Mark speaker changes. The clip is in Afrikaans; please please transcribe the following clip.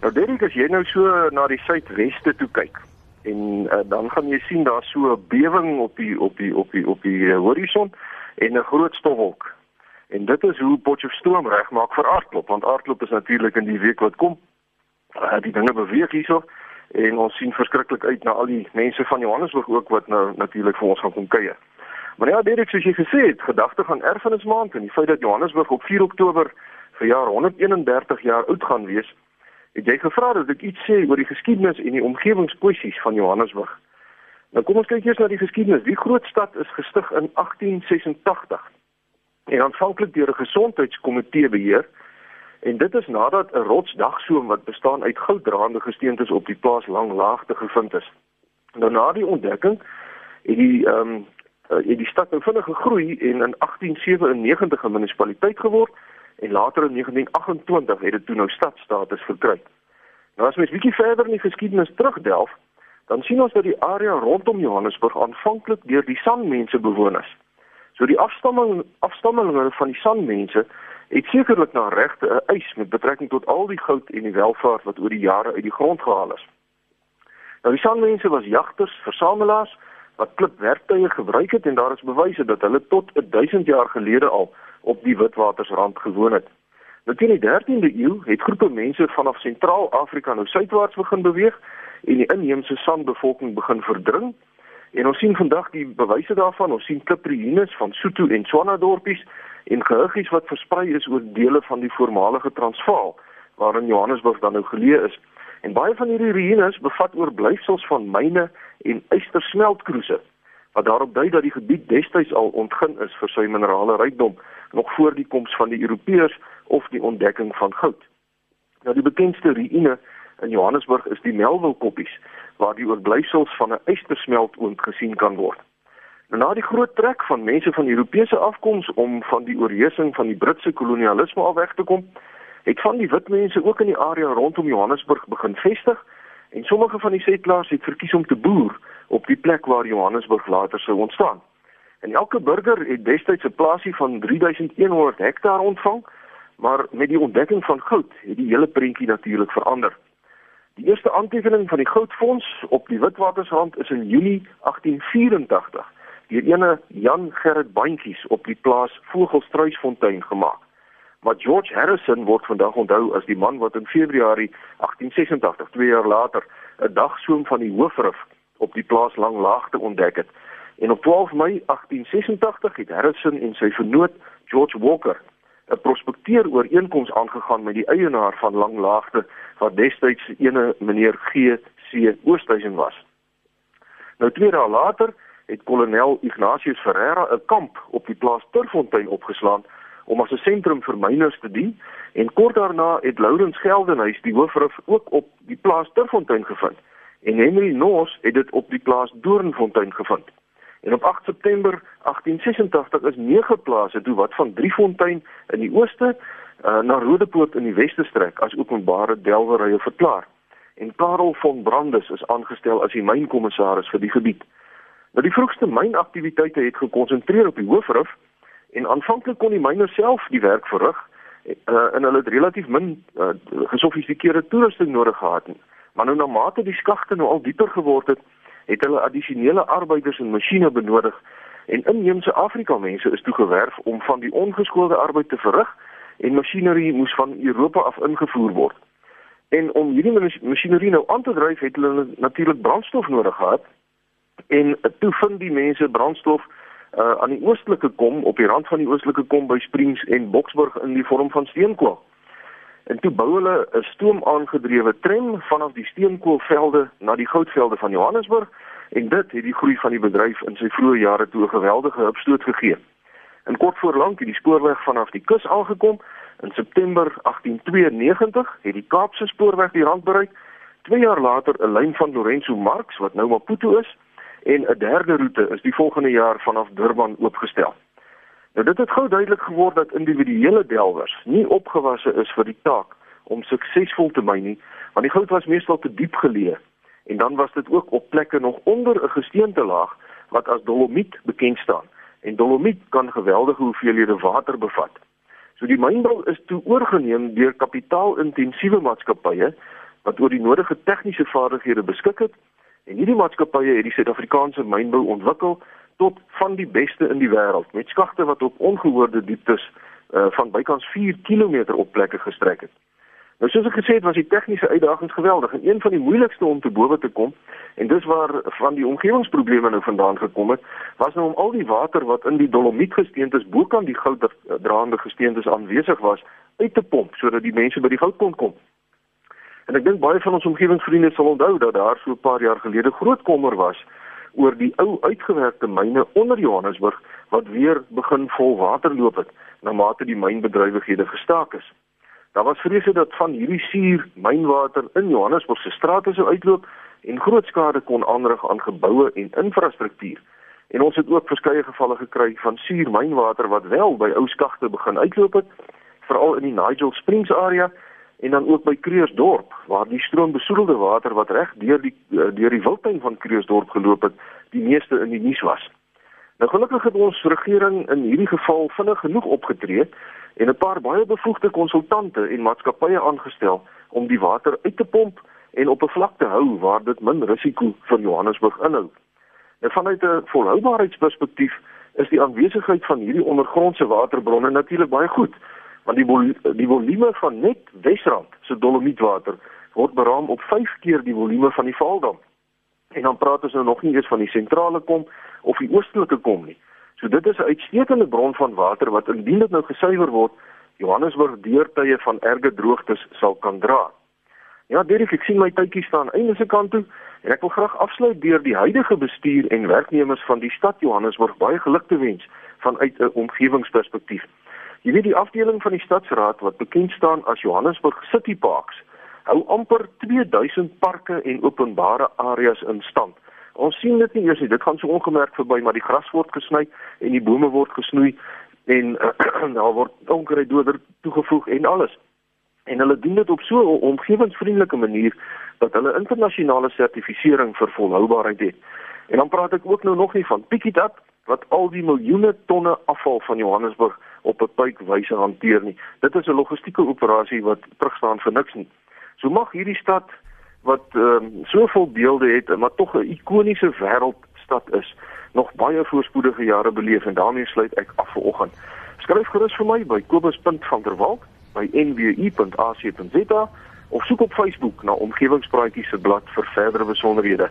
Speaker 1: Nou Derek, as jy nou so na die suidweste toe kyk en uh, dan gaan jy sien daar so 'n bewing op die op die op die op die uh, horison en 'n groot stofwolk. En dit is hoe Potchefstroom regmaak vir aardklop, want aardklop is natuurlik in die week wat kom. Uh, die dinge beweeg hierso en ons sien verskriklik uit na al die mense van Johannesburg ook wat nou natuurlik vir ons gaan kom kuier. Maar ja, Derek, soos jy gesê het, gedagte gaan erfenismaand en die feit dat Johannesburg op 4 Oktober vir jaar 131 jaar oud gaan wees, Het jy gevra dat ek iets sê oor die geskiedenis en die omgewingsposisies van Johannesburg? Nou kom ons kyk eers na die geskiedenis. Die groot stad is gestig in 1886 en aanvanklik deur 'n gesondheidskomitee beheer. En dit is nadat 'n rotsdagsoom wat bestaan uit gouddraande gesteentes op die plaas Langlaagte gevind is. Nou na die ontdekking het die ehm um, het die stad nou vinnig gegroei en in 1897 'n munisipaliteit geword en later in 1928 het dit toe nou stadstatus verkry. Nou as mens bietjie verder in die geskiedenis terugdelf, dan sien ons dat die area rondom Johannesburg aanvanklik deur die Sanmense bewoon is. So die afstamming afstammelinge van die Sanmense het sekerlik na regte 'n eis met betrekking tot al die goud en die welvaart wat oor die jare uit die grond gehaal is. Nou die Sanmense was jagters, versamelaars wat klipwerktuie gebruik het en daar is bewyse dat hulle tot 1000 jaar gelede al op die Witwatersrand gewoon het. Nou teen die 13de eeu het groepe mense vanaf Sentraal-Afrika nou suidwaarts begin beweeg en die inheemse San-bevolking begin verdring. En ons sien vandag die bewyse daarvan. Ons sien klipruïnes van Soto en Swana dorpies en gehuggies wat versprei is oor dele van die voormalige Transvaal waarin Johannesburg dan nou geleë is. En baie van hierdie ruïnes bevat oorblyfsels van myne en ystersmeltkroese wat daarop dui dat die gebied destyds al ontgin is vir sy minerale rykdom nog voor die koms van die Europeërs of die ontdekking van goud. Nou die bekendste ruïne in Johannesburg is die Melville koppies waar die oorblyfsels van 'n ystersmeltoond gesien kan word. Nou na die groot trek van mense van Europese afkoms om van die oorheersing van die Britse kolonialisme af weg te kom, het van die wit mense ook in die area rondom Johannesburg begin vestig en sommige van die settlers het verkies om te boer op die plek waar Johannesburg later sou ontstaan. En elke burger het destyds 'n plaasie van 3100 hektaar ontvang, maar met die ontdekking van goud het die hele prentjie natuurlik verander. Die eerste aantekening van die goudfonds op die Witwatersrand is in Junie 1884 deur ene Jan Gerrit Bandjies op die plaas Vogelstruisfontein gemaak. Maar George Harrison word vandag onthou as die man wat in Februarie 1886, 2 jaar later, 'n dagsoom van die hoofrif op die plaas Langlaagte ontdek het. En op 12 Mei 1886 het Harrison en sy vernoot George Walker 'n prospekteer ooreenkoms aangegaan met die eienaar van Langlaagte wat destyds ene meneer G.C. Oosthuizen was. Nou twee dae later het kolonel Ignatius Ferreira 'n kamp op die plaas Turfontein opgeslaan om as 'n sentrum vir myners te dien en kort daarna het Lourens Geldenhuys die hoofrif ook op die plaas Turfontein gevind en Henry Noos het dit op die plaas Doornfontein gevind. En op 8 September 1886 is nege plase toe wat van Driefontein in die ooste uh, na Rodepoort in die weste strek as openbare delwerye verklaar. En Karel von Brandes is aangestel as die mynkommissaris vir die gebied. Nou die vroegste mynaktiwiteite het gekonsentreer op die hoofrif en aanvanklik kon die myners self die werk verrig uh, en hulle het relatief min uh, gesofistikeerde toerusting nodig gehad. Maar nou na mate die skagte nou al dieper geword het, het hulle addisionele arbeiders en masjiene benodig en inheemse Afrika mense is toegewerf om van die ongeskoolde arbeid te verrig en masjinerie moes van Europa af ingevoer word. En om hierdie masjinerie nou aan te dryf het hulle natuurlik brandstof nodig gehad. En toe vind die mense brandstof uh, aan die oostelike kom op die rand van die oostelike kom by Springs en Boksburg in die vorm van steenkool. En toe bou hulle 'n stoom aangedrewe tram vanaf die steenkoolvelde na die goudvelde van Johannesburg en dit het die groei van die bedryf in sy vroeë jare toe 'n geweldige opstoot gegee. En kort voor lank het die spoorweg vanaf die kus aangekom. In September 1892 het die Kaapse spoorweg die rand bereik. 2 jaar later 'n lyn van Lorenzo Marx wat nou Maputo is en 'n derde roete is die volgende jaar vanaf Durban oopgestel. Dit het gou duidelik geword dat individuele delwers nie opgewasse is vir die taak om suksesvol te myn nie, want die goud was meestal te diep geleë en dan was dit ook op plekke nog onder 'n gesteente laag wat as dolomiet bekend staan. En dolomiet kan geweldige hoeveelhede water bevat. So die mynbou is toe oorgeneem deur kapitaalintensiewe maatskappye wat oor die nodige tegniese vaardighede beskik het en hierdie maatskappye het die Suid-Afrikaanse mynbou ontwikkel tot van die beste in die wêreld met skagte wat op ongehoorde dieptes uh, van bykans 4 km op plekke gestrek het. Nou soos ek gesê het, was die tegniese uitdagings geweldig en een van die moeilikste om te bowe te kom en dis waar van die omgewingsprobleme nou vandaan gekom het, was nou om al die water wat in die dolomietgesteentes bokant die gouddraande gesteentes aanwesig was uit te pomp sodat die mense by die goud kon kom. En ek dink baie van ons omgewingsvriende sal onthou dat daar so 'n paar jaar gelede groot kommer was oor die ou uitgewerkte myne onder Johannesburg wat weer begin vol water loop het na mate die mynbedrywighede gestaak is. Daar was vrese dat van hierdie suur mynwater in Johannesburg se strate sou uitloop en groot skade kon aanrig aan geboue en infrastruktuur. En ons het ook verskeie gevalle gekry van suur mynwater wat wel by ou skagte begin uitloop het, veral in die Nigel Springs area en dan ook by Kreeusdorp waar die stroombesoedelde water wat reg deur die eh, deur die wildtuin van Kreeusdorp geloop het, die meeste in die nuus was. Nou gelukkig het ons regering in hierdie geval vinnig genoeg opgetree en 'n paar baie bevoegde konsultante en maatskappye aangestel om die water uit te pomp en op 'n vlak te hou waar dit min risiko vir Johannesburg inhou. En vanuit 'n volhoubaarheidsperspektief is die aanwesigheid van hierdie ondergrondse waterbronne natuurlik baie goed, want die vol die volume van net Wesrand se dolomietwater word beraam op 5 keer die volume van die Vaaldam. En dan praat ons nou nog nie eens van die sentrale kom of die oostelike kom nie. So dit is 'n uitstekende bron van water wat indien dit nou gesuiwer word, Johannesburg deurtye van erge droogtes sal kan dra. Ja, Derek, ek sien my tydjie staan einde se kant toe en ek wil graag afsluit deur die huidige bestuur en werknemers van die stad Johannesburg baie geluk te wens vanuit 'n omgewingsperspektief. Jy weet die afdeling van die stadsraad wat bekend staan as Johannesburg City Parks hou amper 2000 parke en openbare areas in stand. Ons sien dit nie eers nie. Dit gaan so ongemerk verby, maar die gras word gesny en die bome word gesnoei en daar word onkruiddoder toegevoeg en alles. En hulle doen dit op so 'n omgewingsvriendelike manier dat hulle internasionale sertifisering vir volhoubaarheid het. En dan praat ek ook nou nog nie van it up wat al die miljoene tonne afval van Johannesburg op 'n puikwyse hanteer nie. Dit is 'n logistieke operasie wat terugstaan vir niks nie. So mag hierdie stad wat ehm um, soveel beelde het maar tog 'n ikoniese wêreldstad is, nog baie voorspoedige jare beleef en daarmee sluit ek af vir oggend. Skryf gerus vir my by kobus.vanderwalt by nwu.ac.za of soek op Facebook na omgewingspraatjies se blad vir verdere besonderhede.